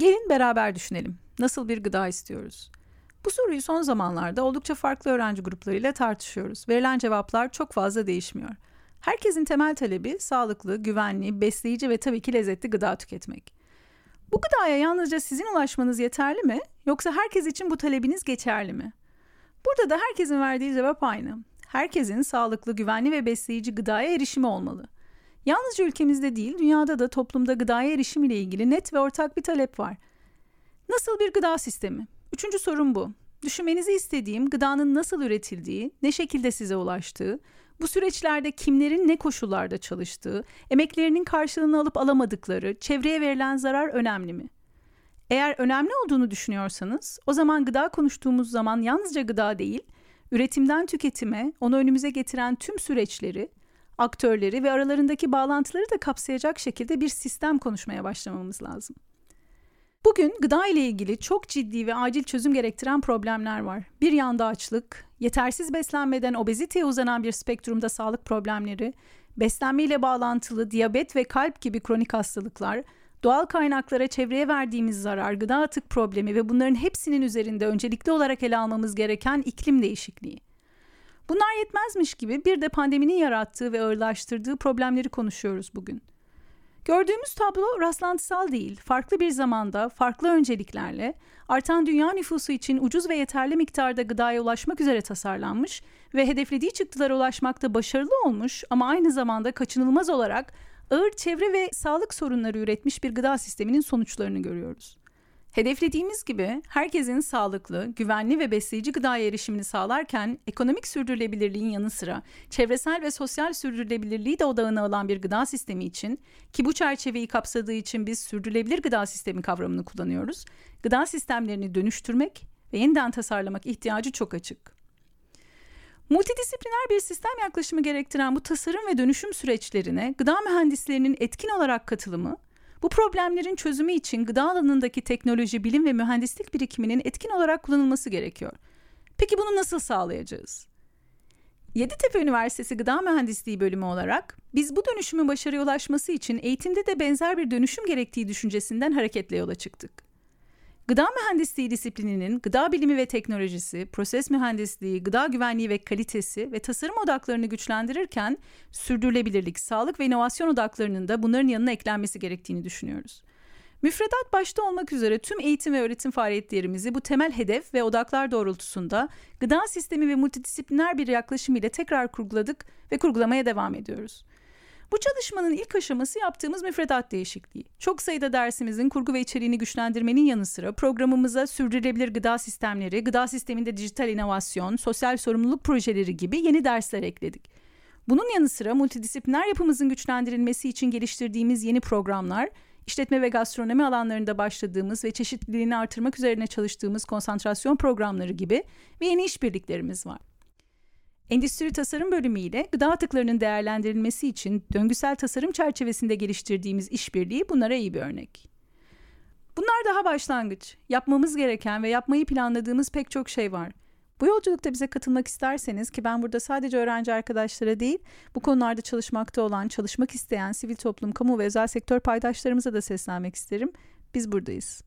Gelin beraber düşünelim. Nasıl bir gıda istiyoruz? Bu soruyu son zamanlarda oldukça farklı öğrenci gruplarıyla tartışıyoruz. Verilen cevaplar çok fazla değişmiyor. Herkesin temel talebi sağlıklı, güvenli, besleyici ve tabii ki lezzetli gıda tüketmek. Bu gıdaya yalnızca sizin ulaşmanız yeterli mi? Yoksa herkes için bu talebiniz geçerli mi? Burada da herkesin verdiği cevap aynı. Herkesin sağlıklı, güvenli ve besleyici gıdaya erişimi olmalı. Yalnızca ülkemizde değil, dünyada da toplumda gıdaya erişim ile ilgili net ve ortak bir talep var. Nasıl bir gıda sistemi? Üçüncü sorum bu. Düşünmenizi istediğim gıdanın nasıl üretildiği, ne şekilde size ulaştığı, bu süreçlerde kimlerin ne koşullarda çalıştığı, emeklerinin karşılığını alıp alamadıkları, çevreye verilen zarar önemli mi? Eğer önemli olduğunu düşünüyorsanız, o zaman gıda konuştuğumuz zaman yalnızca gıda değil, üretimden tüketime, onu önümüze getiren tüm süreçleri, aktörleri ve aralarındaki bağlantıları da kapsayacak şekilde bir sistem konuşmaya başlamamız lazım. Bugün gıda ile ilgili çok ciddi ve acil çözüm gerektiren problemler var. Bir yanda açlık, yetersiz beslenmeden obeziteye uzanan bir spektrumda sağlık problemleri, beslenme ile bağlantılı diyabet ve kalp gibi kronik hastalıklar, doğal kaynaklara çevreye verdiğimiz zarar, gıda atık problemi ve bunların hepsinin üzerinde öncelikli olarak ele almamız gereken iklim değişikliği. Bunlar yetmezmiş gibi bir de pandeminin yarattığı ve ağırlaştırdığı problemleri konuşuyoruz bugün. Gördüğümüz tablo rastlantısal değil, farklı bir zamanda, farklı önceliklerle artan dünya nüfusu için ucuz ve yeterli miktarda gıdaya ulaşmak üzere tasarlanmış ve hedeflediği çıktılara ulaşmakta başarılı olmuş ama aynı zamanda kaçınılmaz olarak ağır çevre ve sağlık sorunları üretmiş bir gıda sisteminin sonuçlarını görüyoruz. Hedeflediğimiz gibi herkesin sağlıklı, güvenli ve besleyici gıdaya erişimini sağlarken ekonomik sürdürülebilirliğin yanı sıra çevresel ve sosyal sürdürülebilirliği de odağına alan bir gıda sistemi için ki bu çerçeveyi kapsadığı için biz sürdürülebilir gıda sistemi kavramını kullanıyoruz. Gıda sistemlerini dönüştürmek ve yeniden tasarlamak ihtiyacı çok açık. Multidisipliner bir sistem yaklaşımı gerektiren bu tasarım ve dönüşüm süreçlerine gıda mühendislerinin etkin olarak katılımı bu problemlerin çözümü için gıda alanındaki teknoloji, bilim ve mühendislik birikiminin etkin olarak kullanılması gerekiyor. Peki bunu nasıl sağlayacağız? Yeditepe Üniversitesi Gıda Mühendisliği bölümü olarak biz bu dönüşümün başarıya ulaşması için eğitimde de benzer bir dönüşüm gerektiği düşüncesinden hareketle yola çıktık. Gıda mühendisliği disiplininin gıda bilimi ve teknolojisi, proses mühendisliği, gıda güvenliği ve kalitesi ve tasarım odaklarını güçlendirirken sürdürülebilirlik, sağlık ve inovasyon odaklarının da bunların yanına eklenmesi gerektiğini düşünüyoruz. Müfredat başta olmak üzere tüm eğitim ve öğretim faaliyetlerimizi bu temel hedef ve odaklar doğrultusunda gıda sistemi ve multidisipliner bir yaklaşım ile tekrar kurguladık ve kurgulamaya devam ediyoruz. Bu çalışmanın ilk aşaması yaptığımız müfredat değişikliği. Çok sayıda dersimizin kurgu ve içeriğini güçlendirmenin yanı sıra programımıza sürdürülebilir gıda sistemleri, gıda sisteminde dijital inovasyon, sosyal sorumluluk projeleri gibi yeni dersler ekledik. Bunun yanı sıra multidisipliner yapımızın güçlendirilmesi için geliştirdiğimiz yeni programlar, işletme ve gastronomi alanlarında başladığımız ve çeşitliliğini artırmak üzerine çalıştığımız konsantrasyon programları gibi ve yeni işbirliklerimiz var. Endüstri Tasarım Bölümü ile gıda atıklarının değerlendirilmesi için döngüsel tasarım çerçevesinde geliştirdiğimiz işbirliği bunlara iyi bir örnek. Bunlar daha başlangıç. Yapmamız gereken ve yapmayı planladığımız pek çok şey var. Bu yolculukta bize katılmak isterseniz ki ben burada sadece öğrenci arkadaşlara değil, bu konularda çalışmakta olan, çalışmak isteyen sivil toplum, kamu ve özel sektör paydaşlarımıza da seslenmek isterim. Biz buradayız.